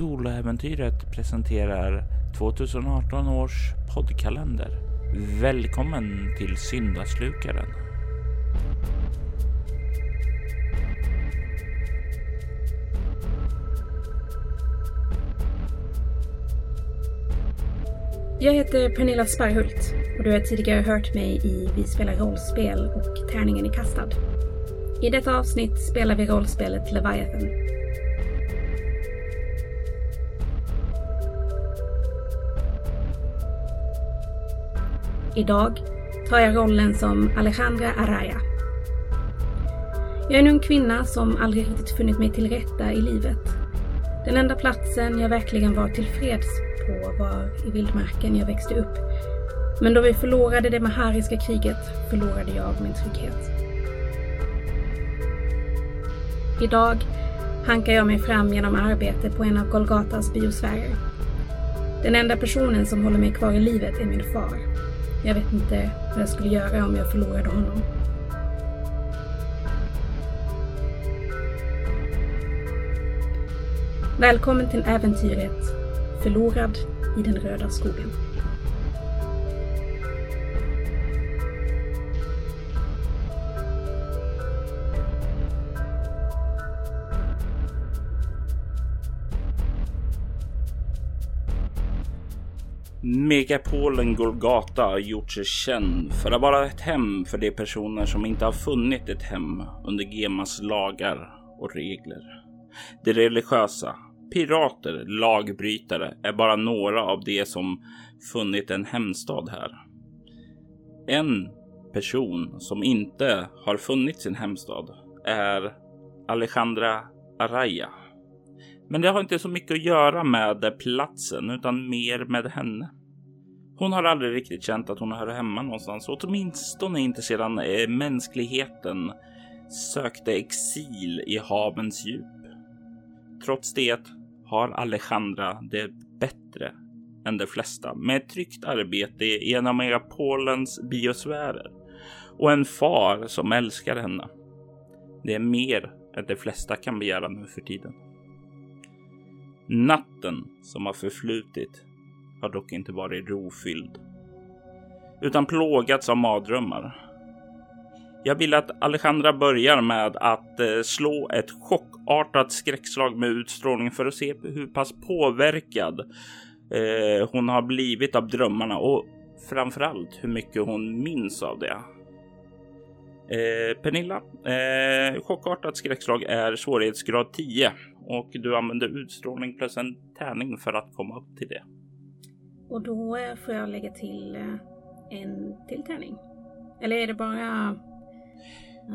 Soloäventyret presenterar 2018 års poddkalender. Välkommen till Syndaslukaren. Jag heter Pernilla Sparhult och du har tidigare hört mig i Vi spelar rollspel och Tärningen är kastad. I detta avsnitt spelar vi rollspelet Leviathan Idag tar jag rollen som Alejandra Araya. Jag är en ung kvinna som aldrig riktigt funnit mig till rätta i livet. Den enda platsen jag verkligen var tillfreds på var i vildmarken jag växte upp. Men då vi förlorade det mahariska kriget förlorade jag min trygghet. Idag hankar jag mig fram genom arbete på en av Golgatas biosfärer. Den enda personen som håller mig kvar i livet är min far. Jag vet inte vad jag skulle göra om jag förlorade honom. Välkommen till äventyret Förlorad i den röda skogen. Megapolen Golgata har gjort sig känd för att vara ett hem för de personer som inte har funnit ett hem under Gemas lagar och regler. De religiösa, pirater, lagbrytare är bara några av de som funnit en hemstad här. En person som inte har funnit sin hemstad är Alejandra Araya. Men det har inte så mycket att göra med platsen utan mer med henne. Hon har aldrig riktigt känt att hon hör hemma någonstans, åtminstone inte sedan eh, mänskligheten sökte exil i havens djup. Trots det har Alejandra det bättre än de flesta med ett tryggt arbete i en av megapolens biosfärer och en far som älskar henne. Det är mer än de flesta kan begära nu för tiden. Natten som har förflutit har dock inte varit rofylld. Utan plågats av mardrömmar. Jag vill att Alejandra börjar med att eh, slå ett chockartat skräckslag med utstrålning för att se hur pass påverkad eh, hon har blivit av drömmarna och framförallt hur mycket hon minns av det. Eh, Pernilla, eh, chockartat skräckslag är svårighetsgrad 10 och du använder utstrålning plus en tärning för att komma upp till det. Och då eh, får jag lägga till eh, en till tärning. Eller är det bara...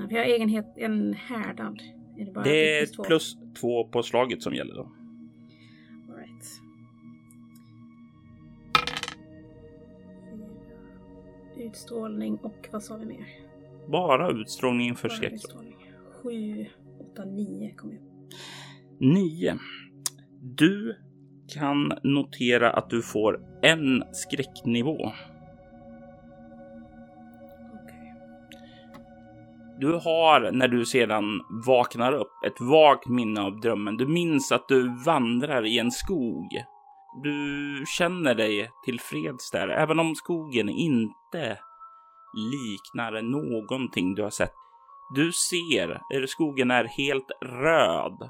Vi har egenhet, en härdad. Är det, bara det är plus, två på slaget som gäller då. All right. Utstrålning och vad sa vi mer? Bara utstrålning för skräck. 7, 8, 9 kommer jag. 9. Du kan notera att du får en skräcknivå. Du har när du sedan vaknar upp ett vagt minne av drömmen. Du minns att du vandrar i en skog. Du känner dig tillfreds där, även om skogen inte liknar någonting du har sett. Du ser, skogen är helt röd.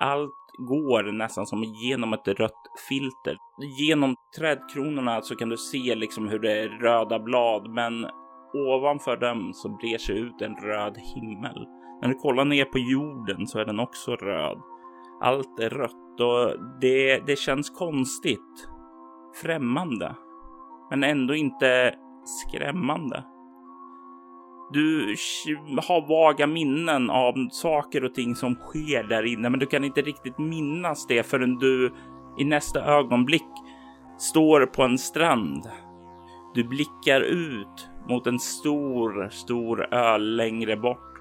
Allt går nästan som genom ett rött filter. Genom trädkronorna så kan du se liksom hur det är röda blad, men ovanför dem så brer sig ut en röd himmel. När du kollar ner på jorden så är den också röd. Allt är rött och det, det känns konstigt. Främmande. Men ändå inte skrämmande. Du har vaga minnen av saker och ting som sker där inne, men du kan inte riktigt minnas det förrän du i nästa ögonblick står på en strand. Du blickar ut mot en stor, stor ö längre bort.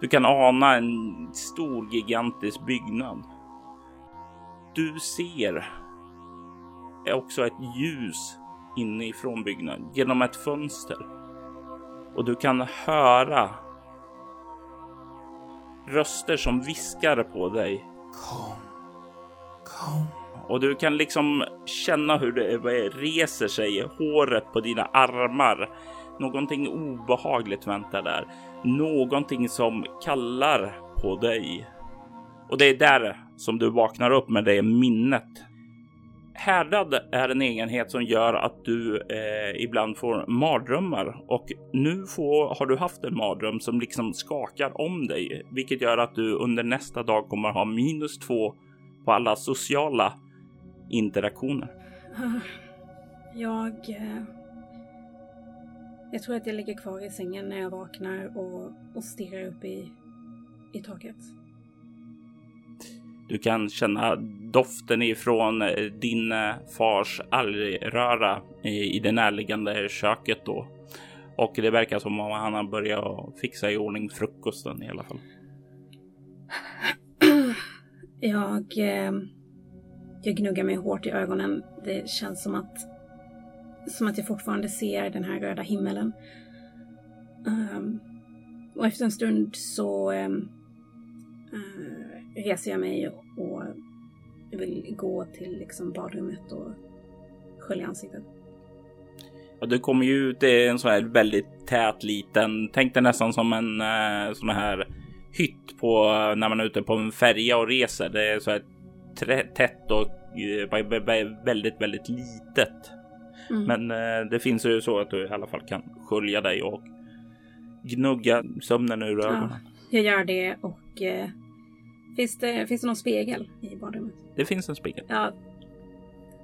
Du kan ana en stor gigantisk byggnad. Du ser också ett ljus inifrån byggnaden genom ett fönster och du kan höra röster som viskar på dig. Kom, kom. och du kan liksom känna hur det reser sig, håret på dina armar. Någonting obehagligt väntar där. Någonting som kallar på dig. Och det är där som du vaknar upp med det minnet. Härdad är en egenhet som gör att du eh, ibland får mardrömmar och nu får, har du haft en mardröm som liksom skakar om dig, vilket gör att du under nästa dag kommer ha minus två på alla sociala interaktioner. Jag... Eh, jag tror att jag ligger kvar i sängen när jag vaknar och, och stirrar upp i, i taket. Du kan känna doften ifrån eh, din eh, fars algröra i det närliggande köket då. Och det verkar som om han har börjat fixa i ordning frukosten i alla fall. Jag, eh, jag gnuggar mig hårt i ögonen. Det känns som att, som att jag fortfarande ser den här röda himmelen. Ehm, och efter en stund så uh, reser jag mig och vill gå till liksom badrummet och skölja ansiktet. Ja, du kommer ju ut i en sån här väldigt tät liten, tänk dig nästan som en uh, sån här hytt på när man är ute på en färja och reser. Det är så här tätt och uh, väldigt, väldigt litet. Mm. Men uh, det finns ju så att du i alla fall kan skölja dig och gnugga sömnen ur ögonen. Ja, jag gör det och eh, finns, det, finns det någon spegel i badrummet? Det finns en spegel. Jag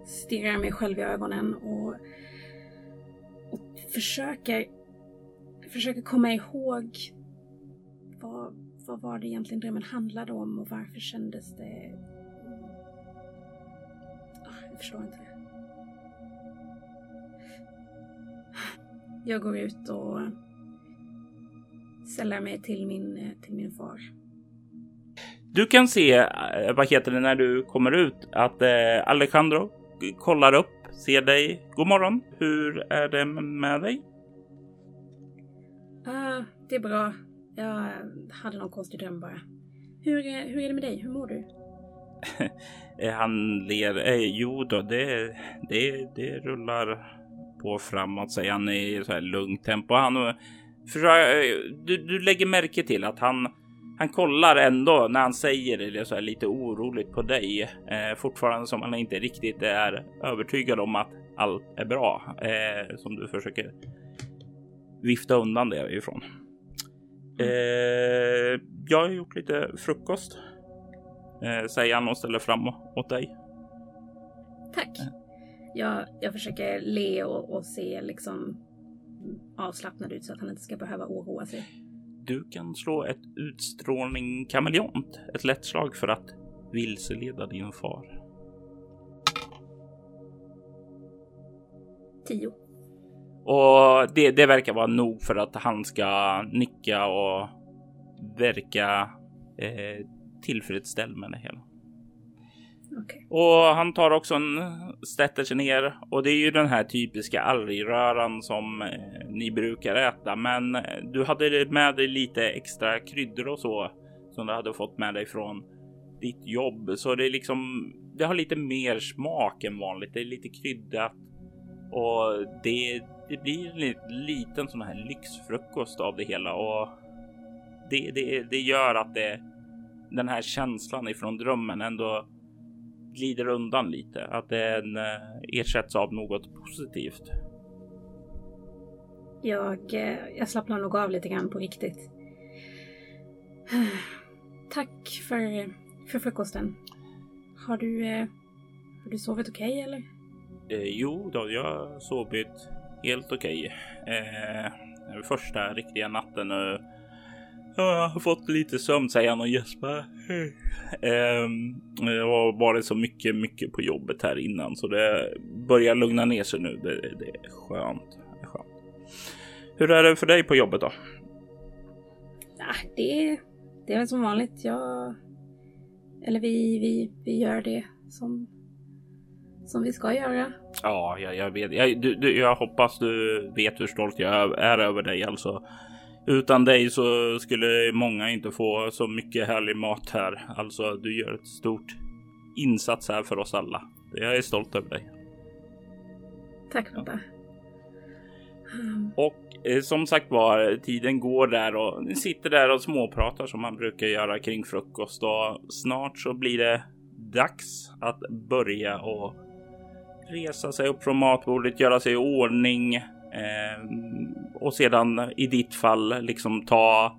stirrar mig själv i ögonen och, och försöker, försöker komma ihåg vad, vad var det egentligen drömmen handlade om och varför kändes det... Oh, jag förstår inte. Jag går ut och sällar mig till min, till min far. Du kan se, eh, vad heter det, när du kommer ut att eh, Alejandro kollar upp, ser dig. God morgon. Hur är det med dig? Uh, det är bra. Jag hade någon konstig dröm bara. Hur, hur är det med dig? Hur mår du? Eh, han ler. Eh, jo då, det, det, det rullar på framåt, säger han i så här lugnt tempo. Han, eh, för, du, du lägger märke till att han han kollar ändå när han säger det så här lite oroligt på dig, eh, fortfarande som han inte riktigt är övertygad om att allt är bra, eh, som du försöker vifta undan det ifrån. Eh, jag har gjort lite frukost, eh, säger han och ställer fram åt dig. Tack. Jag, jag försöker le och, och se liksom avslappnad ut så att han inte ska behöva oroa sig. Du kan slå ett utstrålning kameleont. Ett lätt slag för att vilseleda din far. Tio. Och det, det verkar vara nog för att han ska nicka och verka eh, tillfredsställd med det hela. Okay. Och han tar också en, sätter sig ner och det är ju den här typiska algröran som eh, ni brukar äta. Men eh, du hade med dig lite extra kryddor och så som du hade fått med dig från ditt jobb. Så det är liksom, det har lite mer smak än vanligt. Det är lite kryddat och det, det blir en liten sån här lyxfrukost av det hela och det, det, det gör att det, den här känslan ifrån drömmen ändå glider undan lite. Att den eh, ersätts av något positivt. Jag, eh, jag slappnar nog av lite grann på riktigt. Tack för, för frukosten. Har du, eh, har du sovit okej okay, eller? Eh, jo, då, jag har sovit helt okej. Okay. Eh, första riktiga natten. Och jag har fått lite sömn, säger han och gäspar. Um, jag har varit så mycket, mycket på jobbet här innan så det börjar lugna ner sig nu. Det, det är skönt. Det är skönt. Hur är det för dig på jobbet då? Det, det är väl som vanligt. Jag, eller vi, vi, vi gör det som, som vi ska göra. Ja, jag, jag vet. Jag, du, du, jag hoppas du vet hur stolt jag är över dig alltså. Utan dig så skulle många inte få så mycket härlig mat här. Alltså, du gör ett stort insats här för oss alla. Jag är stolt över dig. Tack pappa. Och eh, som sagt var, tiden går där och ni sitter där och småpratar som man brukar göra kring frukost och snart så blir det dags att börja och resa sig upp från matbordet, göra sig i ordning och sedan i ditt fall liksom ta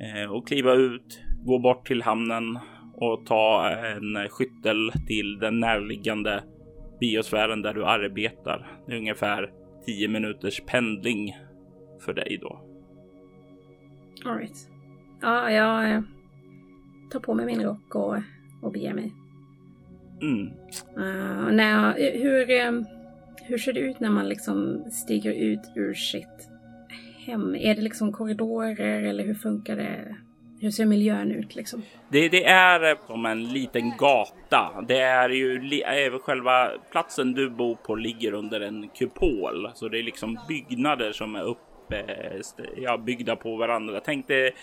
eh, och kliva ut, gå bort till hamnen och ta en skyttel till den närliggande biosfären där du arbetar. Det är ungefär 10 minuters pendling för dig då. Alright. Ja, jag eh, tar på mig min rock och, och beger mig. Mm. Uh, när jag, hur, eh, hur ser det ut när man liksom stiger ut ur sitt hem? Är det liksom korridorer eller hur funkar det? Hur ser miljön ut liksom? Det, det är som en liten gata. Det är ju även själva platsen du bor på ligger under en kupol, så det är liksom byggnader som är upp eh, ja, byggda på varandra. Tänk dig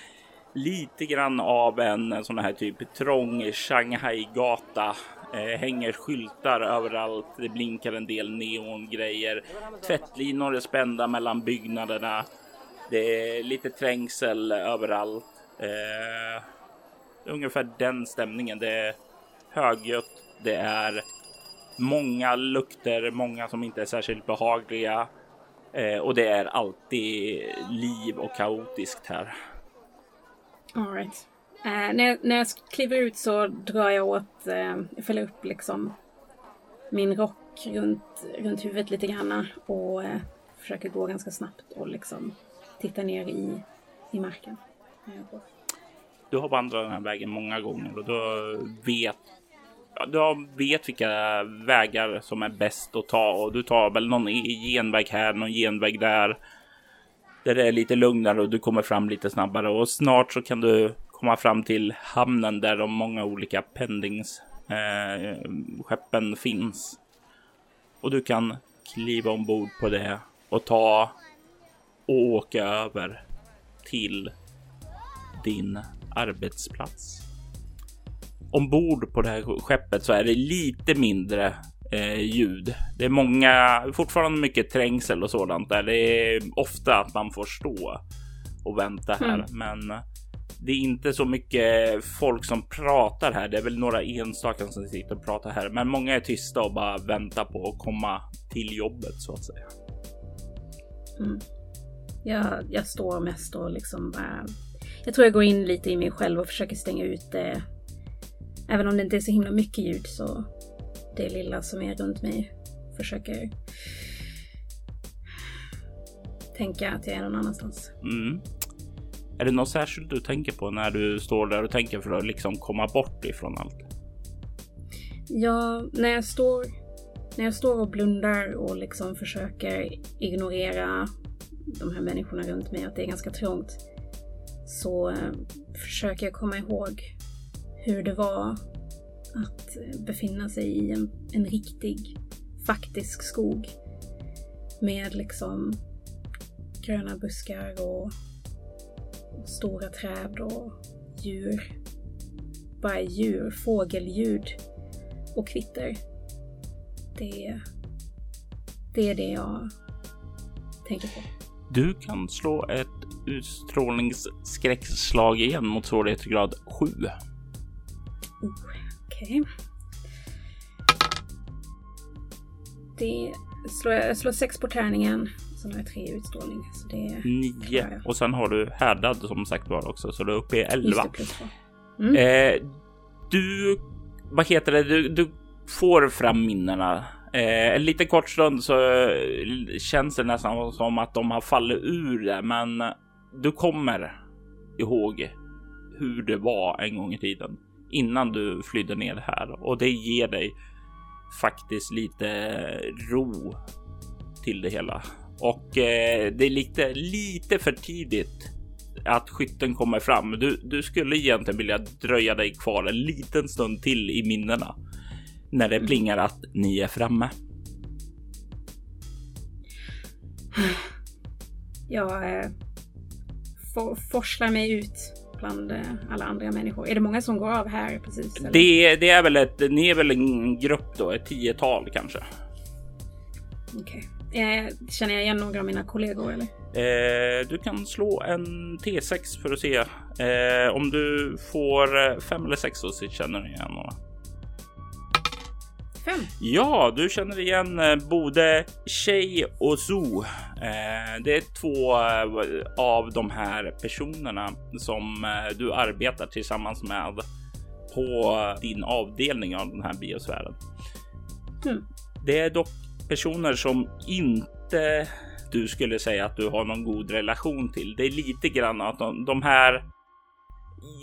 lite grann av en sån här typ trång Shanghai-gata. Eh, hänger skyltar överallt. Det blinkar en del neongrejer. Tvättlinor är spända mellan byggnaderna. Det är lite trängsel överallt. Eh, ungefär den stämningen. Det är högljutt. Det är många lukter, många som inte är särskilt behagliga. Eh, och det är alltid liv och kaotiskt här. Alright. Eh, när, jag, när jag kliver ut så drar jag åt, eh, jag fäller upp liksom min rock runt, runt huvudet lite grann och eh, försöker gå ganska snabbt och liksom titta ner i, i marken. Du har vandrat den här vägen många gånger och du vet du vet vilka vägar som är bäst att ta och du tar väl någon e- genväg här, någon genväg där. Där det är lite lugnare och du kommer fram lite snabbare och snart så kan du komma fram till hamnen där de många olika pendingsskeppen eh, finns. Och du kan kliva ombord på det och ta och åka över till din arbetsplats. Ombord på det här skeppet så är det lite mindre eh, ljud. Det är många, fortfarande mycket trängsel och sådant där. Det är ofta att man får stå och vänta här, mm. men det är inte så mycket folk som pratar här. Det är väl några enstaka som sitter och pratar här, men många är tysta och bara väntar på att komma till jobbet så att säga. Mm. Jag, jag står mest och liksom bara jag tror jag går in lite i mig själv och försöker stänga ut det. Även om det inte är så himla mycket ljud så det lilla som är runt mig försöker tänka att jag är någon annanstans. Mm. Är det något särskilt du tänker på när du står där och tänker för att liksom komma bort ifrån allt? Ja, när jag står, när jag står och blundar och liksom försöker ignorera de här människorna runt mig, att det är ganska trångt så eh, försöker jag komma ihåg hur det var att befinna sig i en, en riktig, faktisk skog. Med liksom gröna buskar och, och stora träd och djur. Bara djur, fågelljud och kvitter. Det, det är det jag tänker på. Du kan slå ett utstrålningsskräckslag igen mot svårighetsgrad 7. Oh, Okej. Okay. Det slår jag, slår sex på tärningen. Sen har jag tre utstrålning. Så det Nio. Och sen har du härdad som sagt var också. Så du är uppe i elva. Mm. Eh, du, vad heter det? Du, du får fram minnena Eh, en liten kort stund så eh, känns det nästan som att de har fallit ur det, men du kommer ihåg hur det var en gång i tiden innan du flydde ner här och det ger dig faktiskt lite ro till det hela. Och eh, det är lite, lite för tidigt att skytten kommer fram. Du, du skulle egentligen vilja dröja dig kvar en liten stund till i minnena när det plingar att ni är framme. Jag eh, for, forslar mig ut bland eh, alla andra människor? Är det många som går av här precis? Det, det, är väl ett, ni är väl en grupp då, ett tiotal kanske? Okej. Okay. Känner jag igen några av mina kollegor eller? Eh, du kan slå en T6 för att se. Eh, om du får eh, fem eller sex så känner du igen några. Fem. Ja, du känner igen eh, både Shay och Zoo. Eh, det är två eh, av de här personerna som du arbetar tillsammans med på din avdelning av den här biosfären. Mm. Det är dock personer som inte du skulle säga att du har någon god relation till. Det är lite grann att de, de här.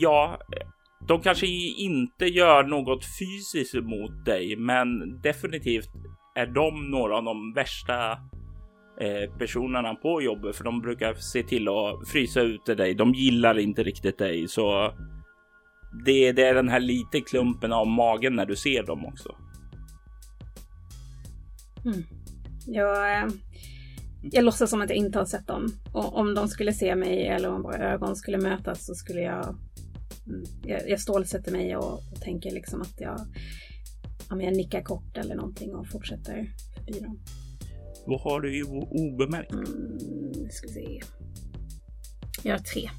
Ja, de kanske inte gör något fysiskt mot dig, men definitivt är de några av de värsta eh, personerna på jobbet, för de brukar se till att frysa ut dig. De gillar inte riktigt dig, så det, det är den här lite klumpen av magen när du ser dem också. Mm. Jag, eh, jag låtsas som att jag inte har sett dem. Och om de skulle se mig eller om våra ögon skulle mötas så skulle jag jag, jag stålsätter mig och, och tänker liksom att jag, ja, jag nickar kort eller någonting och fortsätter förbi dem. Vad har du i obemärkt? Mm, ska se. Jag har tre.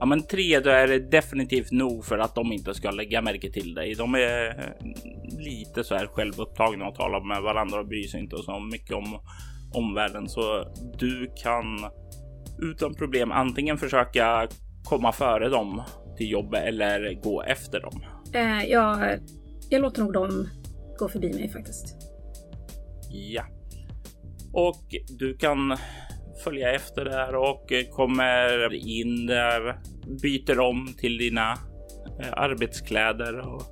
Ja, men tre, då är det definitivt nog för att de inte ska lägga märke till dig. De är eh, lite så här självupptagna och talar med varandra och bryr sig inte så mycket om omvärlden, så du kan utan problem antingen försöka komma före dem till jobbet eller gå efter dem? Eh, jag, jag låter nog dem gå förbi mig faktiskt. Ja. Och du kan följa efter där och kommer in där, byter om till dina eh, arbetskläder och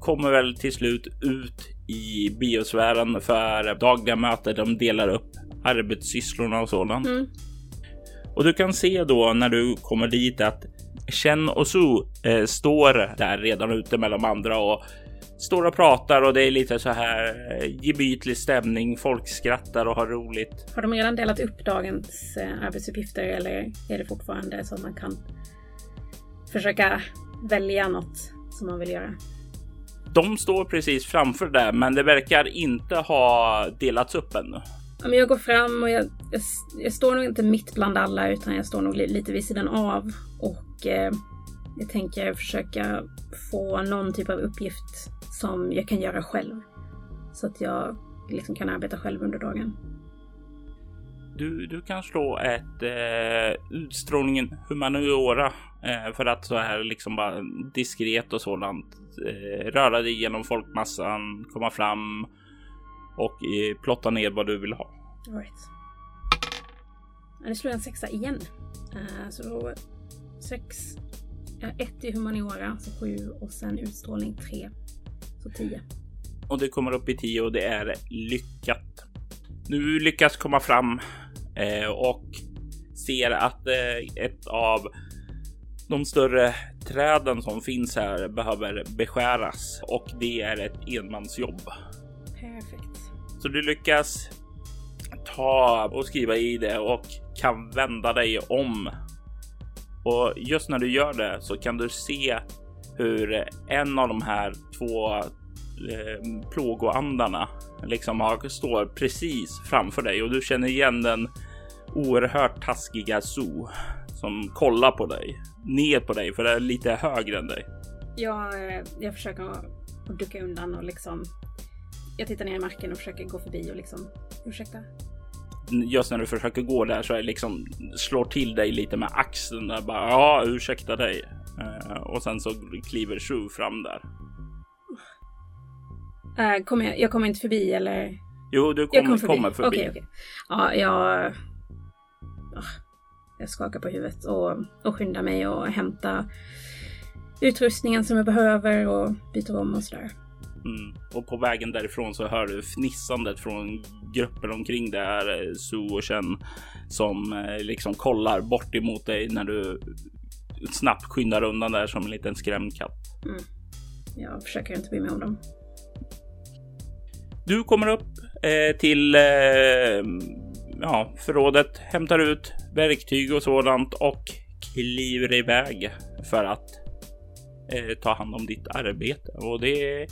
kommer väl till slut ut i biosfären för dagliga möten. De delar upp arbetssysslorna och sådant. Mm. Och du kan se då när du kommer dit att Chen och Su eh, står där redan ute med de andra och står och pratar och det är lite så här eh, gemytlig stämning. Folk skrattar och har roligt. Har de redan delat upp dagens eh, arbetsuppgifter eller är det fortfarande så att man kan försöka välja något som man vill göra? De står precis framför där, men det verkar inte ha delats upp ännu men jag går fram och jag, jag, jag, står nog inte mitt bland alla utan jag står nog lite vid sidan av. Och eh, jag tänker försöka få någon typ av uppgift som jag kan göra själv. Så att jag liksom kan arbeta själv under dagen. Du, du kan slå ett eh, utstrålningen humaniora eh, för att så här liksom bara diskret och sådant eh, röra dig genom folkmassan, komma fram och eh, plotta ner vad du vill ha. All right. Nu slår jag en sexa igen. Uh, så sex, ett i humaniora, så sju och sen utstrålning tre. Så tio. Och det kommer upp i tio och det är lyckat. Du lyckas komma fram eh, och ser att eh, ett av de större träden som finns här behöver beskäras och det är ett enmansjobb. Perfekt. Så du lyckas ta och skriva i det och kan vända dig om. Och just när du gör det så kan du se hur en av de här två eh, plågoandarna liksom har, står precis framför dig och du känner igen den oerhört taskiga Zoo som kollar på dig, ner på dig för det är lite högre än dig. Jag, eh, jag försöker ducka undan och liksom jag tittar ner i marken och försöker gå förbi och liksom ursäkta. Just när du försöker gå där så är liksom slår till dig lite med axeln där bara ja, ursäkta dig. Uh, och sen så kliver Shu fram där. Uh, kommer jag, jag kommer inte förbi eller? Jo, du kom, kom förbi. kommer förbi. Okej, okay. Okay. Ja, jag... Oh, jag skakar på huvudet och, och skyndar mig och hämta utrustningen som jag behöver och byter om och sådär. Mm. Och på vägen därifrån så hör du fnissandet från grupper omkring där, eh, Su och Chen, som eh, liksom kollar bort emot dig när du snabbt skyndar undan där som en liten skrämd katt. Mm. Jag försöker inte bry mig om dem. Du kommer upp eh, till eh, ja, förrådet, hämtar ut verktyg och sådant och kliver iväg för att eh, ta hand om ditt arbete och det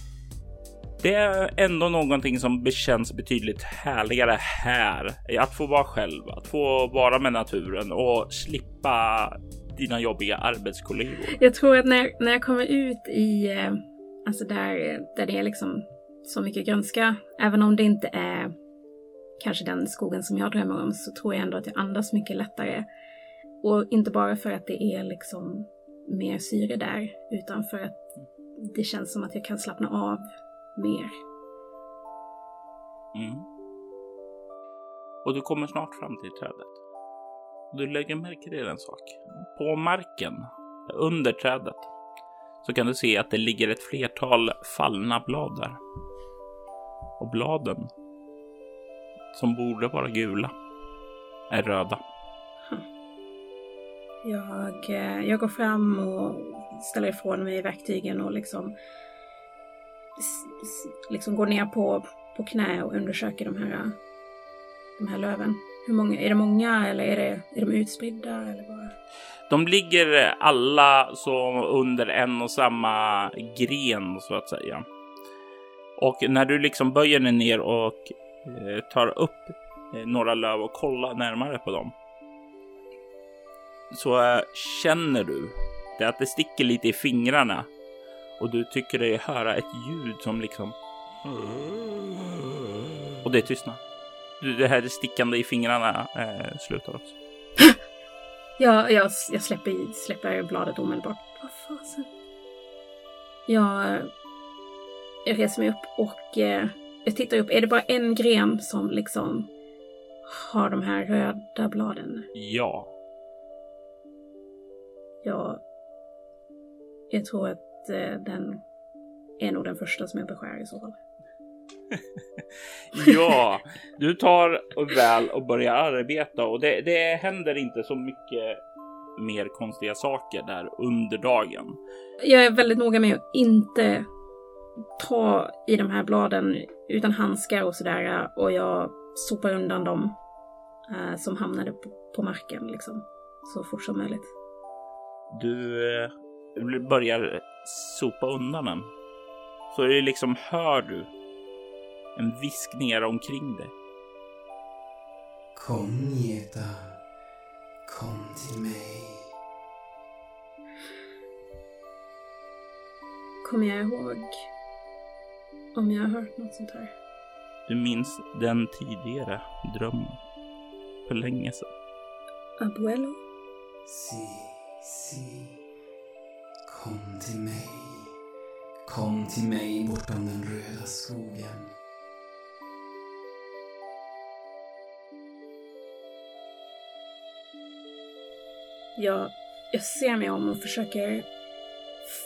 det är ändå någonting som känns betydligt härligare här. Att få vara själv, att få vara med naturen och slippa dina jobbiga arbetskollegor. Jag tror att när, när jag kommer ut i, eh, alltså där, där det är liksom så mycket grönska, även om det inte är kanske den skogen som jag drömmer om, så tror jag ändå att jag andas mycket lättare. Och inte bara för att det är liksom mer syre där, utan för att det känns som att jag kan slappna av mer. Mm. Och du kommer snart fram till trädet. Du lägger märke till en sak. På marken under trädet så kan du se att det ligger ett flertal fallna blad där. Och bladen som borde vara gula är röda. Jag, eh, jag går fram och ställer ifrån mig verktygen och liksom, liksom går ner på, på knä och undersöker de här, de här löven. Hur många, är det många eller är, det, är de utspridda? Eller vad? De ligger eh, alla så under en och samma gren så att säga. Och när du liksom böjer dig ner och eh, tar upp eh, några löv och kollar närmare på dem. Så eh, känner du det att det sticker lite i fingrarna och du tycker dig höra ett ljud som liksom. Och det tystnar. Det här stickande i fingrarna eh, slutar också. ja, jag, jag släpper, släpper bladet omedelbart. Vad fasen? Jag, jag reser mig upp och eh, jag tittar upp. Är det bara en gren som liksom har de här röda bladen? Ja. Ja. Jag tror att eh, den är nog den första som jag beskär i så fall. ja, du tar väl och börjar arbeta och det, det händer inte så mycket mer konstiga saker där under dagen. Jag är väldigt noga med att inte ta i de här bladen utan handskar och sådär och jag sopar undan dem uh, som hamnade på, på, marken liksom så fort som möjligt. Du uh, börjar sopa undan den. Så det liksom hör du en viskningar omkring dig. Kom Geta, kom till mig. Kommer jag ihåg om jag har hört något sånt här? Du minns den tidigare drömmen för länge sedan. Abuelo? Si, si. Kom till mig. Kom till mig bortom den röda skogen. Jag, jag ser mig om och försöker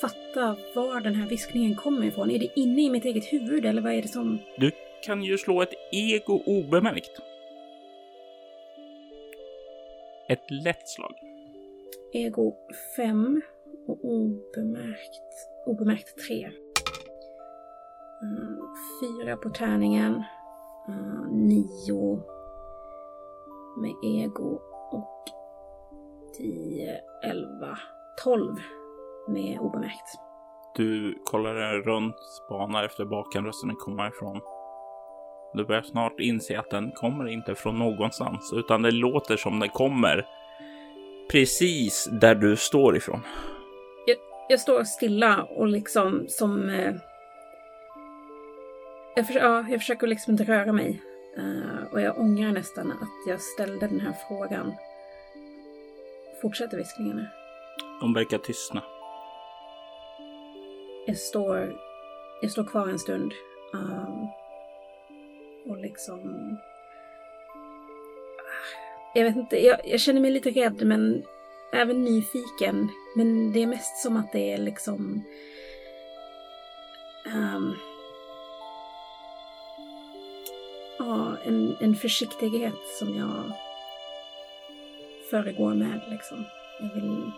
fatta var den här viskningen kommer ifrån. Är det inne i mitt eget huvud eller vad är det som... Du kan ju slå ett ego obemärkt. Ett lätt slag. Ego 5 och obemärkt, obemärkt 3. Eh, fyra på tärningen. Eh, nio med ego och 10, 11, 12 med obemärkt. Du kollar runt, spanar efter baken rösten kommer ifrån. Du börjar snart inse att den kommer inte från någonstans, utan det låter som den kommer precis där du står ifrån. Jag, står stilla och liksom som... Eh, jag, för, ja, jag försöker liksom inte röra mig. Uh, och jag ångrar nästan att jag ställde den här frågan. Fortsätter viskningarna? De verkar tystna. Jag står, jag står kvar en stund. Um, och liksom... Jag vet inte, jag, jag, känner mig lite rädd men även nyfiken. Men det är mest som att det är liksom... Um, ja, en, en försiktighet som jag föregår med liksom. Jag vill...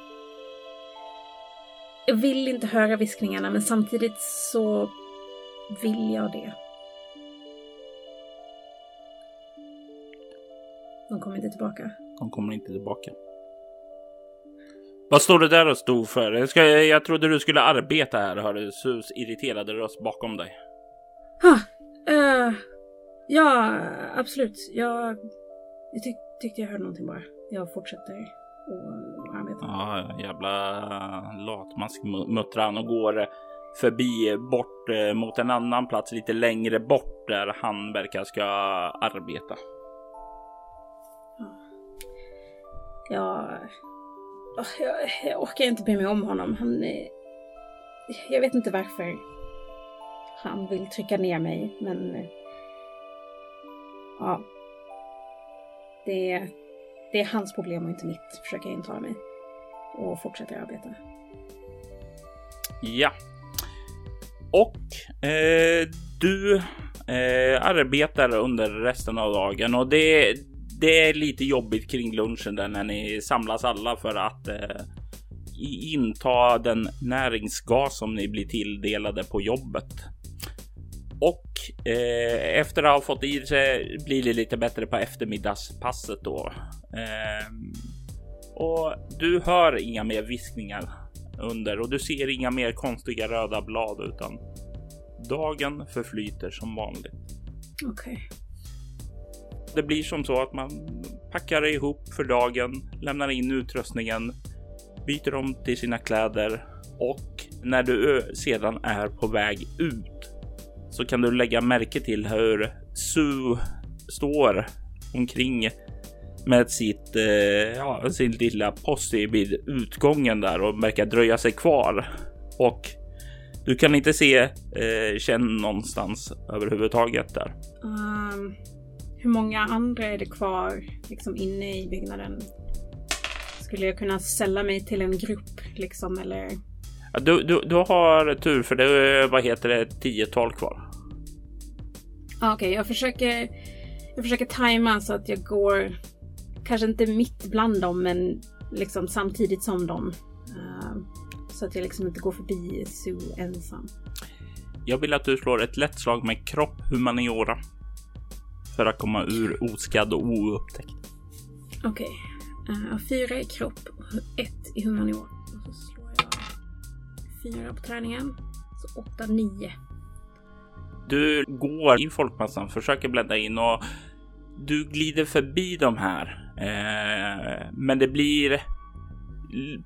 Jag vill inte höra viskningarna men samtidigt så vill jag det. De kommer inte tillbaka. De kommer inte tillbaka. Vad står det där och stod för? Jag, ska, jag trodde du skulle arbeta här, hörde Sus irriterade röst bakom dig. Ah, eh, ja, absolut. Jag, jag tyck, tyckte jag hörde någonting bara. Jag fortsätter att arbeta. Ja, jävla latmask mu- muttrar han och går förbi bort eh, mot en annan plats lite längre bort där han verkar ska arbeta. Åh, jag, jag orkar inte bry mig om honom. Han... Jag vet inte varför han vill trycka ner mig, men... Eh, ja. Det är, det är hans problem och inte mitt, försöker jag intala mig. Och fortsätter arbeta. Ja. Och eh, du eh, arbetar under resten av dagen och det, det är lite jobbigt kring lunchen där när ni samlas alla för att eh, inta den näringsgas som ni blir tilldelade på jobbet. Och eh, efter att ha fått i sig blir det lite bättre på eftermiddagspasset då. Eh, och du hör inga mer viskningar under och du ser inga mer konstiga röda blad utan dagen förflyter som vanligt. Okej. Det blir som så att man packar ihop för dagen, lämnar in utrustningen, byter om till sina kläder och när du sedan är på väg ut så kan du lägga märke till hur Sue står omkring med sitt, eh, ja, sin lilla posse vid utgången där och verkar dröja sig kvar. Och du kan inte se eh, Chen någonstans överhuvudtaget där. Um, hur många andra är det kvar liksom inne i byggnaden? Skulle jag kunna sälla mig till en grupp liksom eller? Ja, du, du, du har tur för det är, vad heter det, tiotal kvar. Okej, jag försöker jag försöker tajma så att jag går kanske inte mitt bland dem men liksom samtidigt som dem. Ehm, så att jag liksom inte går förbi Sue ensam. Jag vill att du slår ett lätt slag med kropp humaniora. För att komma ur oskadd och oupptäckt. Okej. Eh, fyra i kropp och ett i humaniora. Och så slår jag fyra på träningen. Så åtta, nio. Du går i folkmassan, försöker blända in och du glider förbi de här. Eh, men det blir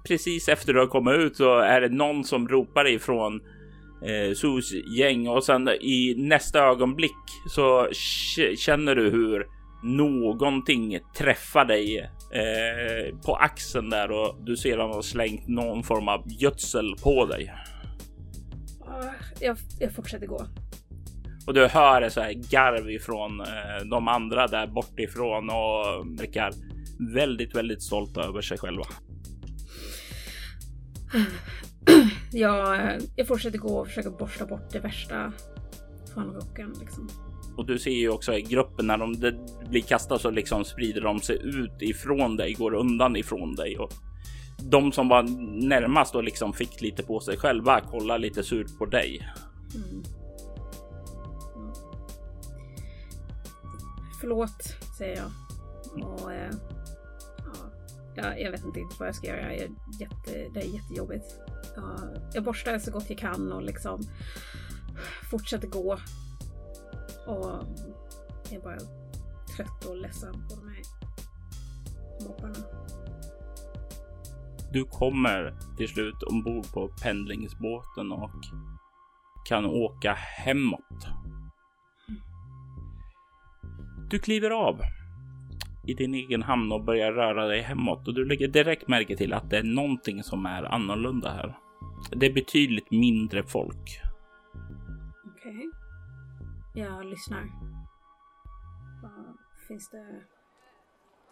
precis efter du har kommit ut så är det någon som ropar ifrån eh, Sus gäng och sen i nästa ögonblick så känner du hur någonting träffar dig eh, på axeln där och du ser att han har slängt någon form av gödsel på dig. Ah, Jag, jag fortsätter gå. Och du hör så här garv ifrån eh, de andra där bortifrån och verkar väldigt, väldigt stolta över sig själva. Jag, jag fortsätter gå och försöker borsta bort det värsta från rocken liksom. Och du ser ju också i gruppen när de blir kastade så liksom sprider de sig ut ifrån dig, går undan ifrån dig och de som var närmast och liksom fick lite på sig själva kollar lite surt på dig. Mm. Ja. Förlåt, säger jag. Och, eh, ja, jag, jag vet inte riktigt vad jag ska göra. Jag är jätte, det är jättejobbigt. Ja, jag borstar så gott jag kan och liksom fortsätter gå. Och jag är bara trött och ledsen på de här mobbarna. Du kommer till slut ombord på pendlingsbåten och kan åka hemåt. Du kliver av i din egen hamn och börjar röra dig hemåt och du lägger direkt märke till att det är någonting som är annorlunda här. Det är betydligt mindre folk. Okej. Jag lyssnar. Vad finns det?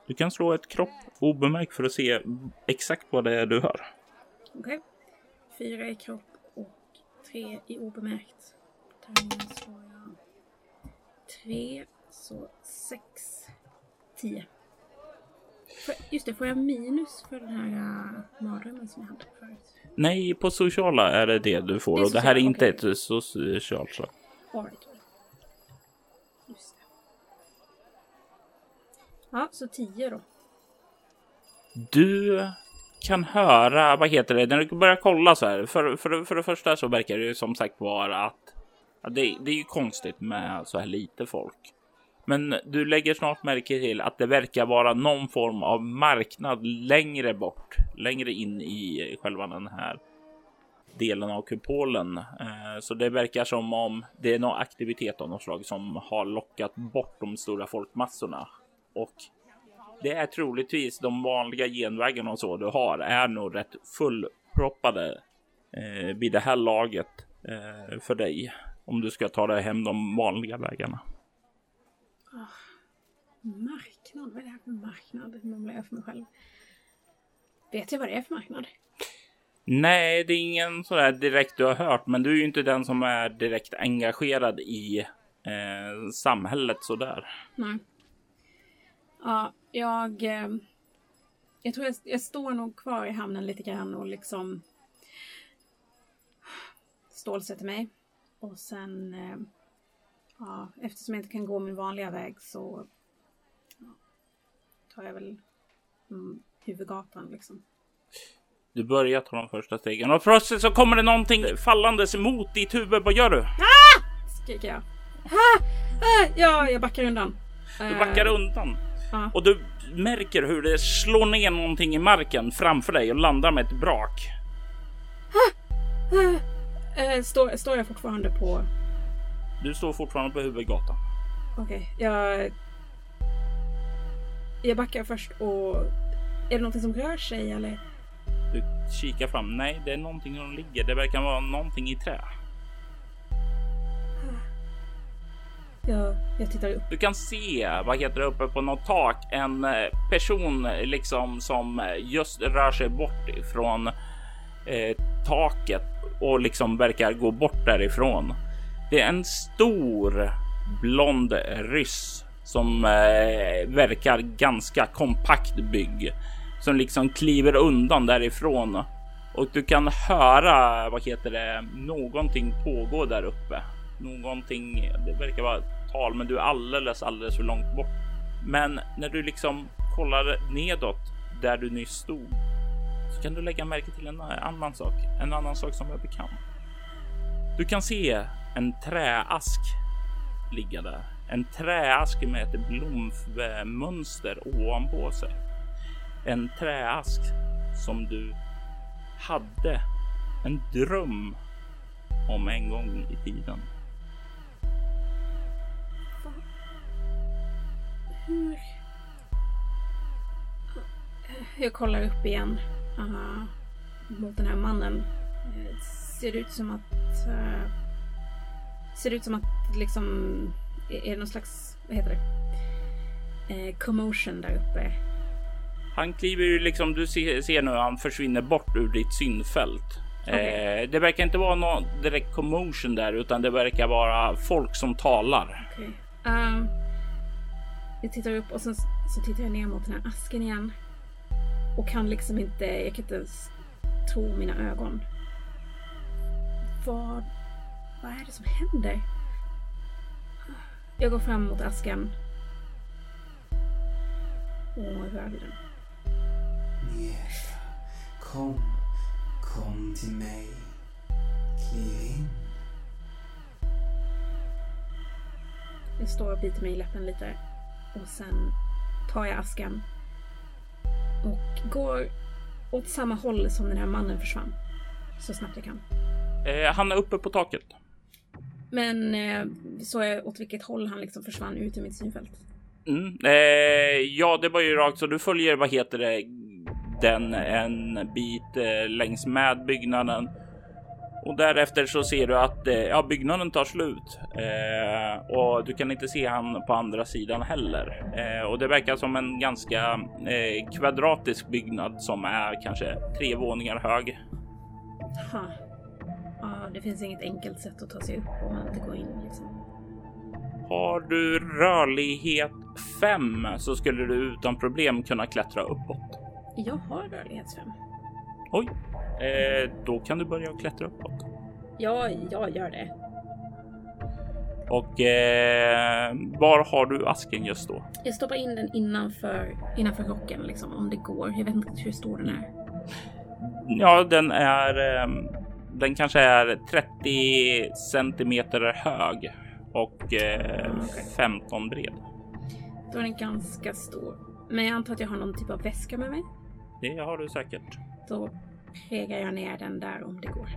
Du kan slå ett kropp obemärkt för att se exakt vad det är du hör. Okej. Fyra i kropp och tre i obemärkt. Tärningen slår jag. Tre, så sex, tio. Får, just det, får jag minus för den här uh, mardrömmen som jag hade förut? Nej, på sociala är det det du får Det och det här är inte okej. ett socialt slag. Right. Det. Ja, så tio då. Du kan höra, vad heter det, när du börjar kolla så här. För, för, för det första så verkar det ju som sagt vara att ja, det, det är ju konstigt med så här lite folk. Men du lägger snart märke till att det verkar vara någon form av marknad längre bort, längre in i själva den här delen av kupolen. Eh, så det verkar som om det är någon aktivitet av något slag som har lockat bort de stora folkmassorna. Och det är troligtvis de vanliga genvägarna och så du har är nog rätt fullproppade eh, vid det här laget eh, för dig. Om du ska ta dig hem de vanliga vägarna. Oh, marknad, vad är det här för marknad? Mumlar jag för mig själv. Vet jag vad det är för marknad? Nej, det är ingen sådär direkt du har hört, men du är ju inte den som är direkt engagerad i eh, samhället sådär. Nej. Ja, jag... Eh, jag tror jag, jag står nog kvar i hamnen lite grann och liksom stålsätter mig. Och sen... Eh, ja, eftersom jag inte kan gå min vanliga väg så ja, tar jag väl mm, huvudgatan liksom. Du börjar ta de första stegen och plötsligt så kommer det någonting fallandes emot ditt huvud. Vad gör du? Ah! Skriker jag. Ah! Ah! Ja, jag backar undan. Du backar uh, undan uh. och du märker hur det slår ner någonting i marken framför dig och landar med ett brak. Uh, står, står jag fortfarande på? Du står fortfarande på huvudgatan. Okej, okay, jag. Jag backar först och är det någonting som rör sig eller? Du kikar fram. Nej, det är någonting som ligger. Det verkar vara någonting i trä. Ja, jag tittar upp. Du kan se, vad heter det, uppe på något tak, en eh, person liksom som just rör sig bort ifrån eh, taket och liksom verkar gå bort därifrån. Det är en stor blond ryss som eh, verkar ganska kompakt bygg som liksom kliver undan därifrån och du kan höra, vad heter det, någonting pågå där uppe. Någonting, det verkar vara tal, men du är alldeles, alldeles för långt bort. Men när du liksom kollar nedåt där du nyss stod så kan du lägga märke till en annan sak, en annan sak som är bekant. Du kan se en träask ligga där, en träask med ett blommönster ovanpå sig en träask som du hade en dröm om en gång i tiden. Hur? Jag kollar upp igen uh, mot den här mannen. Eh, det ser ut som att... Uh, ser ut som att liksom... Är det någon slags... Vad heter det? Uh, commotion där uppe. Han kliver ju liksom, du ser, ser nu han försvinner bort ur ditt synfält. Okay. Eh, det verkar inte vara någon direkt commotion där, utan det verkar vara folk som talar. Okay. Um, jag tittar upp och sen så tittar jag ner mot den här asken igen. Och kan liksom inte, jag kan inte ens tro mina ögon. Vad, vad är det som händer? Jag går fram mot asken. Och rör vid den. Nieta, kom, kom till mig. Kliv in. Jag står och biter mig i läppen lite och sen tar jag asken och går åt samma håll som den här mannen försvann. Så snabbt jag kan. Eh, han är uppe på taket. Men eh, så jag åt vilket håll han liksom försvann ut ur mitt synfält? Mm. Eh, ja, det var ju rakt så du följer, vad heter det, den en bit eh, längs med byggnaden. Och därefter så ser du att eh, ja, byggnaden tar slut eh, och du kan inte se han på andra sidan heller. Eh, och det verkar som en ganska eh, kvadratisk byggnad som är kanske tre våningar hög. Ha. Ja, det finns inget enkelt sätt att ta sig upp om man inte går in liksom. Har du rörlighet 5 så skulle du utan problem kunna klättra uppåt. Jag har rörlighetsfem. Oj, eh, då kan du börja klättra uppåt. Ja, jag gör det. Och eh, var har du asken just då? Jag stoppar in den innanför, innanför rocken liksom, om det går. Jag vet inte hur stor den är. Ja, den är. ehm, Den kanske är 30 centimeter hög och eh, Okej. 15 bred. Då är den ganska stor. Men jag antar att jag har någon typ av väska med mig. Det har du säkert. Då pregar jag ner den där om det går.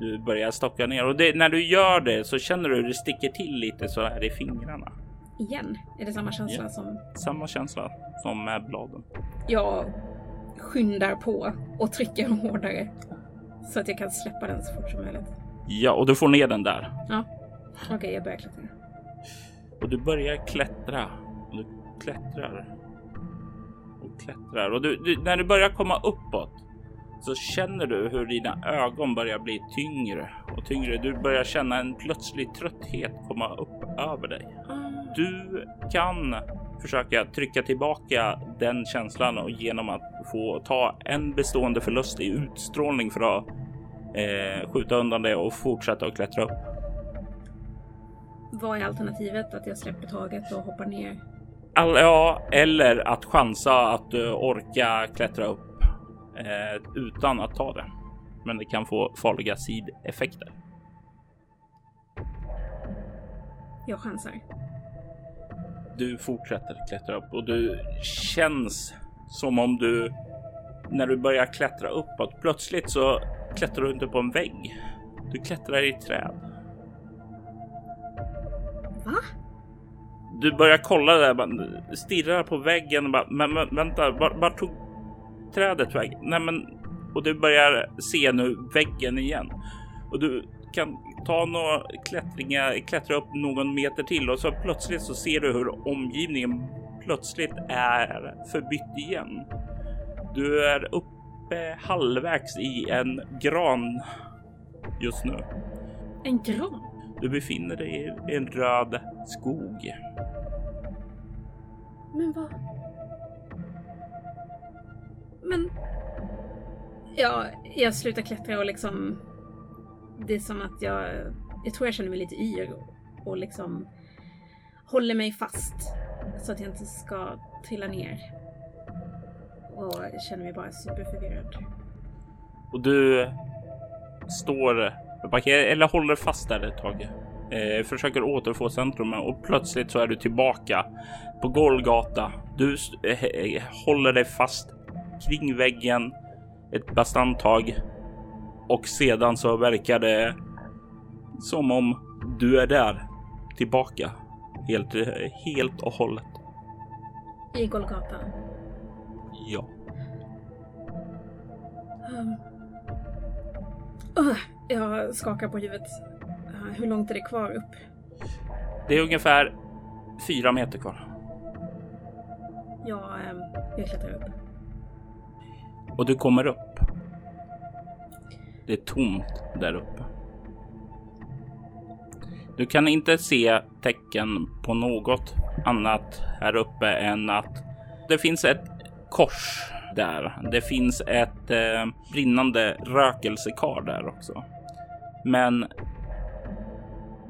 Du börjar stocka ner och det, när du gör det så känner du hur det sticker till lite så här i fingrarna. Igen? Är det samma känsla Ja. som Samma känsla som med bladen. jag skyndar på och trycker hårdare? Så att jag kan släppa den så fort som möjligt. Ja, och du får ner den där Ja. Okej, jag börjar klättra. och du börjar klättra och du klättrar och klättrar och du, du, när du börjar komma uppåt så känner du hur dina ögon börjar bli tyngre och tyngre. Du börjar känna en plötslig trötthet komma upp över dig. Du kan försöka trycka tillbaka den känslan och genom att få ta en bestående förlust i utstrålning för att eh, skjuta undan det och fortsätta att klättra upp. Vad är alternativet? Att jag släpper taget och hoppar ner? All, ja, eller att chansa att du orkar klättra upp eh, utan att ta det. Men det kan få farliga sideffekter. Jag chansar. Du fortsätter klättra upp och du känns som om du när du börjar klättra uppåt plötsligt så klättrar du inte på en vägg. Du klättrar i ett träd. Va? Du börjar kolla där, stirrar på väggen och bara, men, men vänta, var, var tog trädet väg? Nej, men och du börjar se nu väggen igen och du kan ta några klättringar, klättra upp någon meter till och så plötsligt så ser du hur omgivningen plötsligt är förbytt igen. Du är uppe halvvägs i en gran just nu. En gran? Du befinner dig i en röd skog. Men vad? Men... Ja, jag slutar klättra och liksom... Det är som att jag... Jag tror jag känner mig lite yr och, och liksom håller mig fast så att jag inte ska trilla ner. Och jag känner mig bara superförvirrad. Och du står parkerad eller håller fast där ett tag. Eh, försöker återfå centrum och plötsligt så är du tillbaka på Golgata. Du eh, eh, håller dig fast kring väggen ett bastant tag och sedan så verkar det som om du är där tillbaka helt, helt och hållet. I Golgata. Ja. Um. Ugh, jag skakar på huvudet. Uh, hur långt är det kvar upp? Det är ungefär fyra meter kvar. Jag, um, jag klättrar upp. Och du kommer upp. Det är tomt där uppe. Du kan inte se tecken på något annat här uppe än att det finns ett kors där. Det finns ett eh, brinnande rökelsekar där också. Men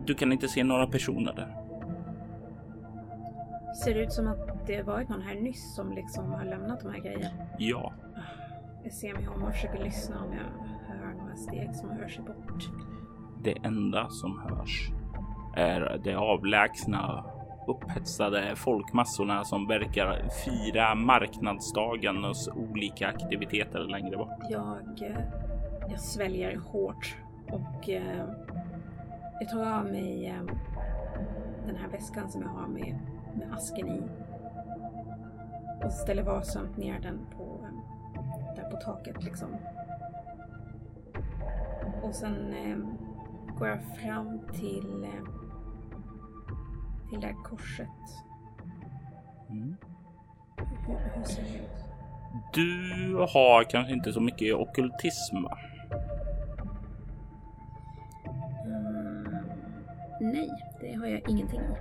du kan inte se några personer där. Ser det ut som att det varit någon här nyss som liksom har lämnat de här grejerna? Ja, Jag ser mig om och försöker lyssna om jag hör några steg som rör sig bort. Det enda som hörs är de avlägsna upphetsade folkmassorna som verkar fira marknadsdagens olika aktiviteter längre bort. Jag, eh, jag sväljer hårt och eh, jag tar av mig eh, den här väskan som jag har med, med asken i. Och ställer varsamt ner den på, där på taket liksom. Och sen eh, går jag fram till, eh, till det här korset. Mm. Hur, hur ser det ut? Du har kanske inte så mycket ockultism. va? Mm, nej, det har jag ingenting i.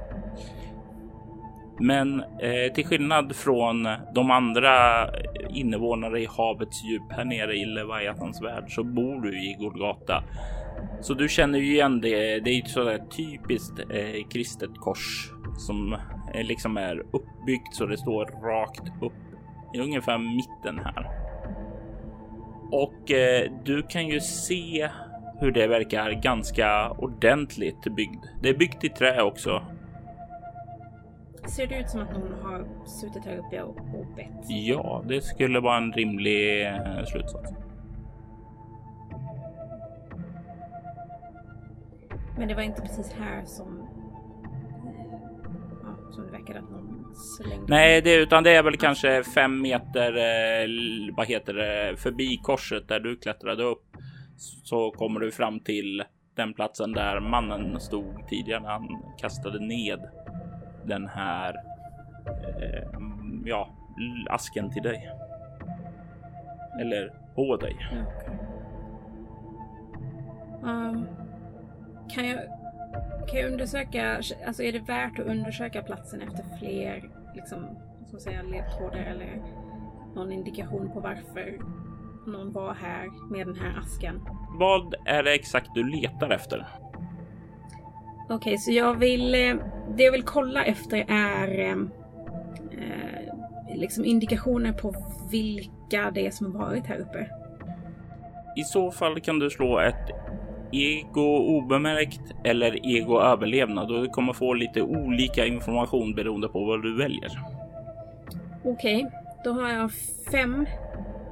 Men eh, till skillnad från de andra invånare i havets djup här nere i Leviathans värld så bor du i Golgata. Så du känner ju igen det. Det är ett sådär typiskt eh, kristet kors som eh, liksom är uppbyggt så det står rakt upp i ungefär mitten här. Och eh, du kan ju se hur det verkar ganska ordentligt byggd. Det är byggt i trä också. Ser det ut som att någon har suttit här uppe och, och bett? Ja, det skulle vara en rimlig eh, slutsats. Men det var inte precis här som... eh, Ja, som det verkade att någon slängde... Nej, det, utan det är väl kanske fem meter, eh, vad heter det, förbi korset där du klättrade upp. Så kommer du fram till den platsen där mannen stod tidigare när han kastade ned den här, eh, ja, asken till dig. Eller på dig. Ehm, kan jag... Kan jag undersöka, alltså är det värt att undersöka platsen efter fler, liksom, ska man säga, ledtrådar eller någon indikation på varför någon var här med den här asken? Vad är det exakt du letar efter? Okej, så jag vill... eh, Det jag vill kolla efter är eh, eh, liksom indikationer på vilka det är som har varit här uppe. I så fall kan du slå ett ego obemärkt eller ego överlevnad och du kommer få lite olika information beroende på vad du väljer. Okej, då har jag fem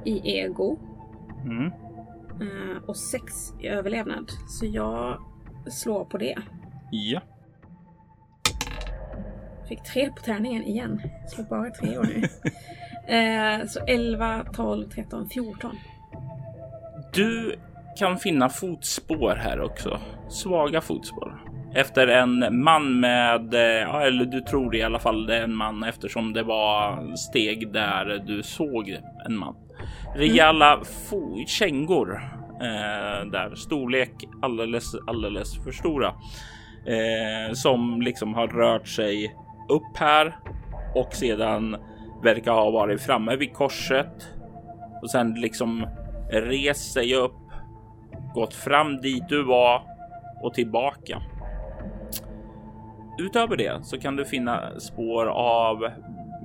i ego Mm. eh, och sex i överlevnad. Så jag slår på det. Ja, Fick tre på tärningen igen. Slår bara tre år nu. eh, så 11, 12, 13, 14. du kan finna fotspår här också. Svaga fotspår. Efter en man med, eh, ja, eller du tror i alla fall det är en man eftersom det var steg där du såg en man. Rejäla fo- kängor eh, där, storlek alldeles, alldeles för stora. Eh, som liksom har rört sig upp här och sedan verkar ha varit framme vid korset och sen liksom rest sig upp, gått fram dit du var och tillbaka. Utöver det så kan du finna spår av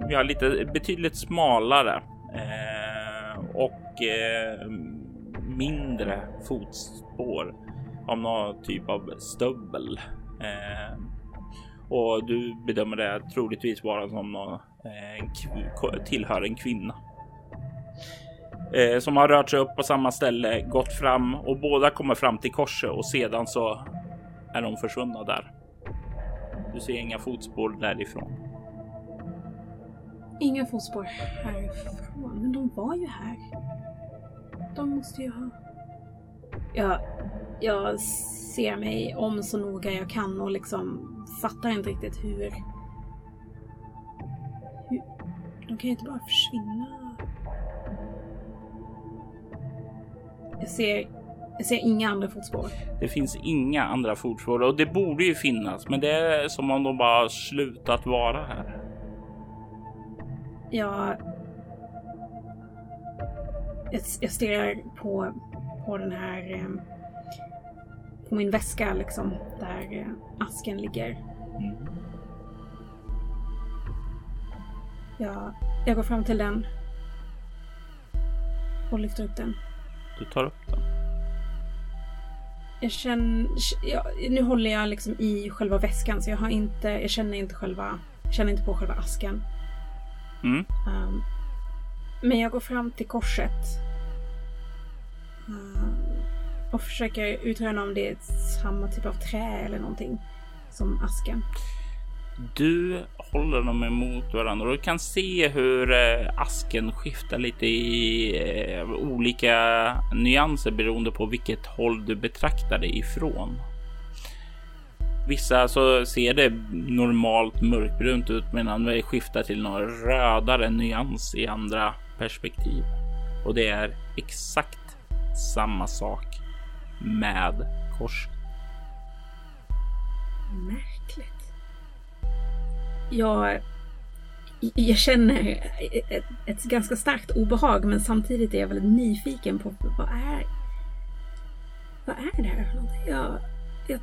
ja, lite betydligt smalare eh, och eh, mindre fotspår av någon typ av stövel. Eh, och du bedömer det troligtvis vara som någon, eh, tillhör en kvinna eh, som har rört sig upp på samma ställe, gått fram och båda kommer fram till korset och sedan så är de försvunna där. Du ser inga fotspår därifrån. Inga fotspår härifrån, men de var ju här. De måste ju ha... Jag, jag ser mig om så noga jag kan och liksom fattar inte riktigt hur... hur... De kan ju inte bara försvinna. Jag ser, jag ser inga andra fotspår. Det finns inga andra fotspår och det borde ju finnas, men det är som om de bara slutat vara här. Jag... Jag, jag stirrar på, på den här... eh, På min väska liksom, där eh, asken ligger. Mm. Jag, jag går fram till den. Och lyfter upp den. Du tar upp den. Jag känner... Jag, nu håller jag liksom i själva väskan så jag har inte... Jag känner inte själva... Känner inte på själva asken. Mm. Um, men jag går fram till korset. Eh, och försöker utröna om det är samma typ av trä eller någonting som asken. Du håller dem emot varandra och du kan se hur eh, asken skiftar lite i eh, olika nyanser beroende på vilket håll du betraktar det ifrån. Vissa så ser det normalt mörkbrunt ut medan det skiftar till någon rödare nyans i andra perspektiv. Och det är exakt samma sak med kors. Märkligt. Jag, jag känner ett, ett ganska starkt obehag men samtidigt är jag väldigt nyfiken på vad är vad är det här för någonting? Jag, jag,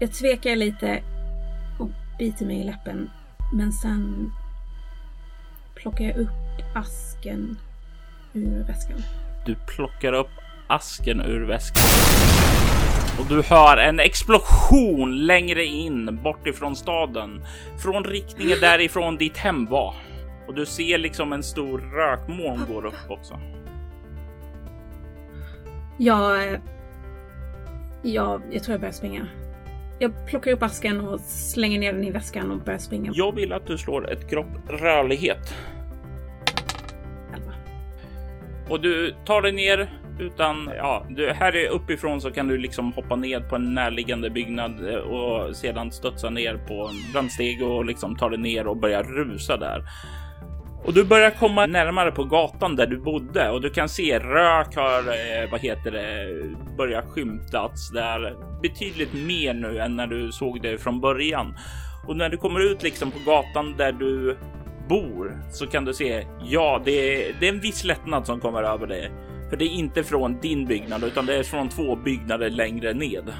jag tvekar lite och biter mig i läppen men sen plockar jag upp asken ur väskan. Du plockar upp asken ur väskan. Och du hör en explosion längre in bort ifrån staden. Från riktningen därifrån ditt hem var. Och du ser liksom en stor rökmoln går upp också. Jag... Jag, jag tror jag börjar springa. Jag plockar upp asken och slänger ner den i väskan och börjar springa. Jag vill att du slår ett kropp rörlighet. Och du tar dig ner utan, ja, du, här är uppifrån så kan du liksom hoppa ner på en närliggande byggnad eh, och sedan studsa ner på en brandsteg och liksom ta dig ner och börja rusa där. Och du börjar komma närmare på gatan där du bodde och du kan se rök har, eh, vad heter det, börjat skymtas där betydligt mer nu än när du såg det från början. Och när du kommer ut liksom på gatan där du bor så kan du se, ja, det är, det är en viss lättnad som kommer över dig. För det är inte från din byggnad utan det är från två byggnader längre ned.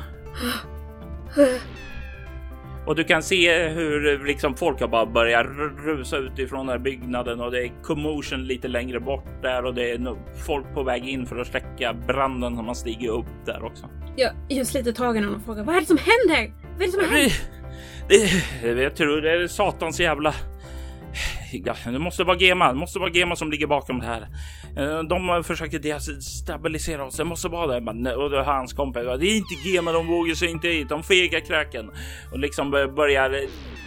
Och du kan se hur liksom folk har bara börjat rusa utifrån den här byggnaden och det är commotion lite längre bort där och det är folk på väg in för att släcka branden som har stigit upp där också. Jag, jag sliter tag i honom och frågar vad är det som händer? Vad är det som händer? Det, det, jag tror det är satans jävla... Ja, det måste vara Gema. Det måste vara Gema som ligger bakom det här. Eh, de försöker destabilisera oss. Det måste vara det. Men, eh, och det hans kompis. Det är inte Gema. De vågar sig inte hit. De fegar kräken och liksom eh, börjar.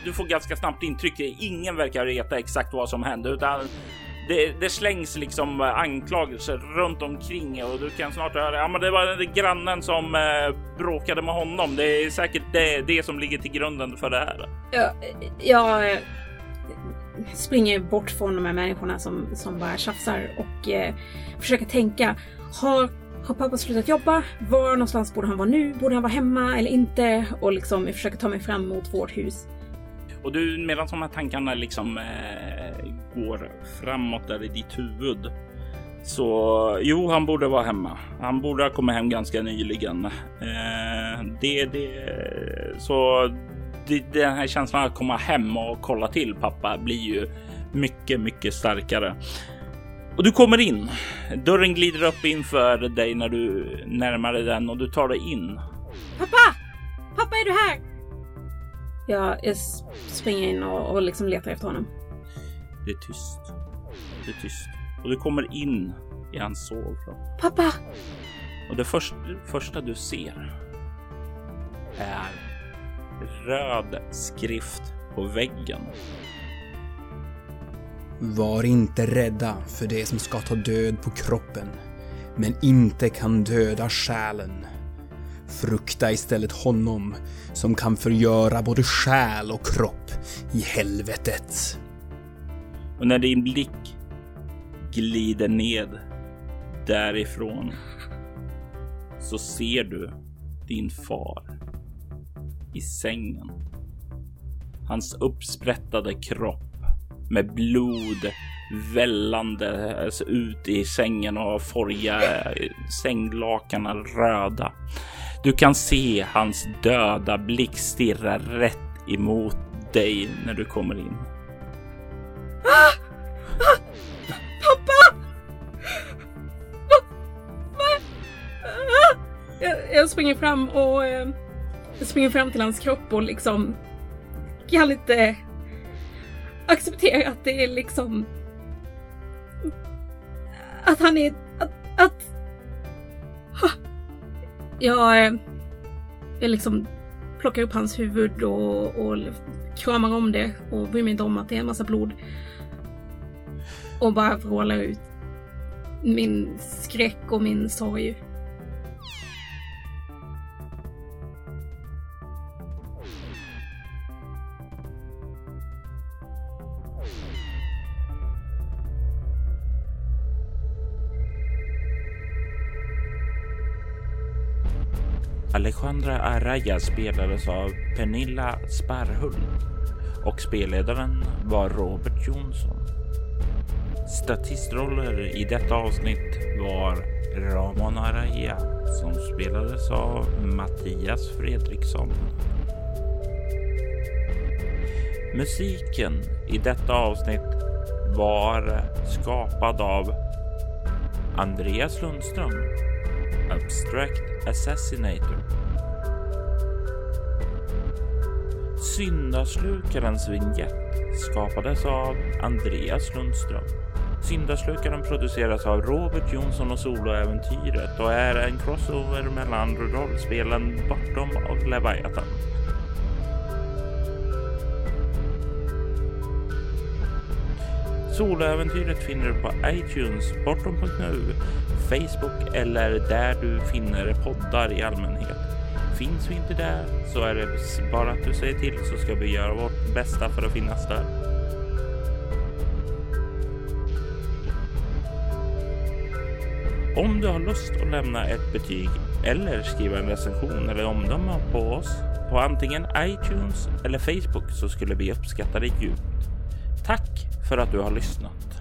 Du får ganska snabbt intryck. Ingen verkar veta exakt vad som hände utan det, det slängs liksom anklagelser runt omkring och du kan snart höra. Ja, men det var den grannen som eh, bråkade med honom. Det är säkert det, det som ligger till grunden för det här. Ja, jag springer bort från de här människorna som, som bara tjafsar och eh, försöker tänka. Har, har pappa slutat jobba? Var någonstans borde han vara nu? Borde han vara hemma eller inte? Och liksom jag försöker ta mig fram mot vårt hus. Och du, medan de här tankarna liksom eh, går framåt där i ditt huvud. Så jo, han borde vara hemma. Han borde ha kommit hem ganska nyligen. Eh, det, det, så den här känslan att komma hem och kolla till pappa blir ju mycket, mycket starkare. Och du kommer in. Dörren glider upp inför dig när du närmar dig den och du tar dig in. Pappa! Pappa är du här? Jag, jag springer in och, och liksom letar efter honom. Det är tyst. Det är tyst och du kommer in i hans sovrum. Pappa! Och det först, första du ser är röd skrift på väggen. Var inte rädda för det som ska ta död på kroppen, men inte kan döda själen. Frukta istället honom som kan förgöra både själ och kropp i helvetet. Och när din blick glider ned därifrån så ser du din far i sängen. Hans uppsprättade kropp med blod vällande alltså, ut i sängen och forja sänglakanen röda. Du kan se hans döda blick stirra rätt emot dig när du kommer in. Pappa! Jag, jag springer fram och eh, springer fram till hans kropp och liksom kan inte acceptera att det är liksom att han är att, att jag, jag liksom plockar upp hans huvud och, och kramar om det och bryr mig inte om att det är en massa blod och bara vrålar ut min skräck och min sorg. Alejandra Araya spelades av Pernilla Sparhult och spelledaren var Robert Jonsson. Statistroller i detta avsnitt var Ramon Araya som spelades av Mattias Fredriksson. Musiken i detta avsnitt var skapad av Andreas Lundström, Abstract Assassinator. Syndaslukarens vignett skapades av Andreas Lundström. Syndaslukaren produceras av Robert Jonsson och Soloäventyret och är en crossover mellan rollspelen Bortom och Leviathan. Soloäventyret finner du på iTunes, bortom.nu, Facebook eller där du finner poddar i allmänhet. Finns vi inte där så är det bara att du säger till så ska vi göra vårt bästa för att finnas där. Om du har lust att lämna ett betyg eller skriva en recension eller omdöme på oss på antingen iTunes eller Facebook så skulle vi uppskatta det djupt. Tack för att du har lyssnat.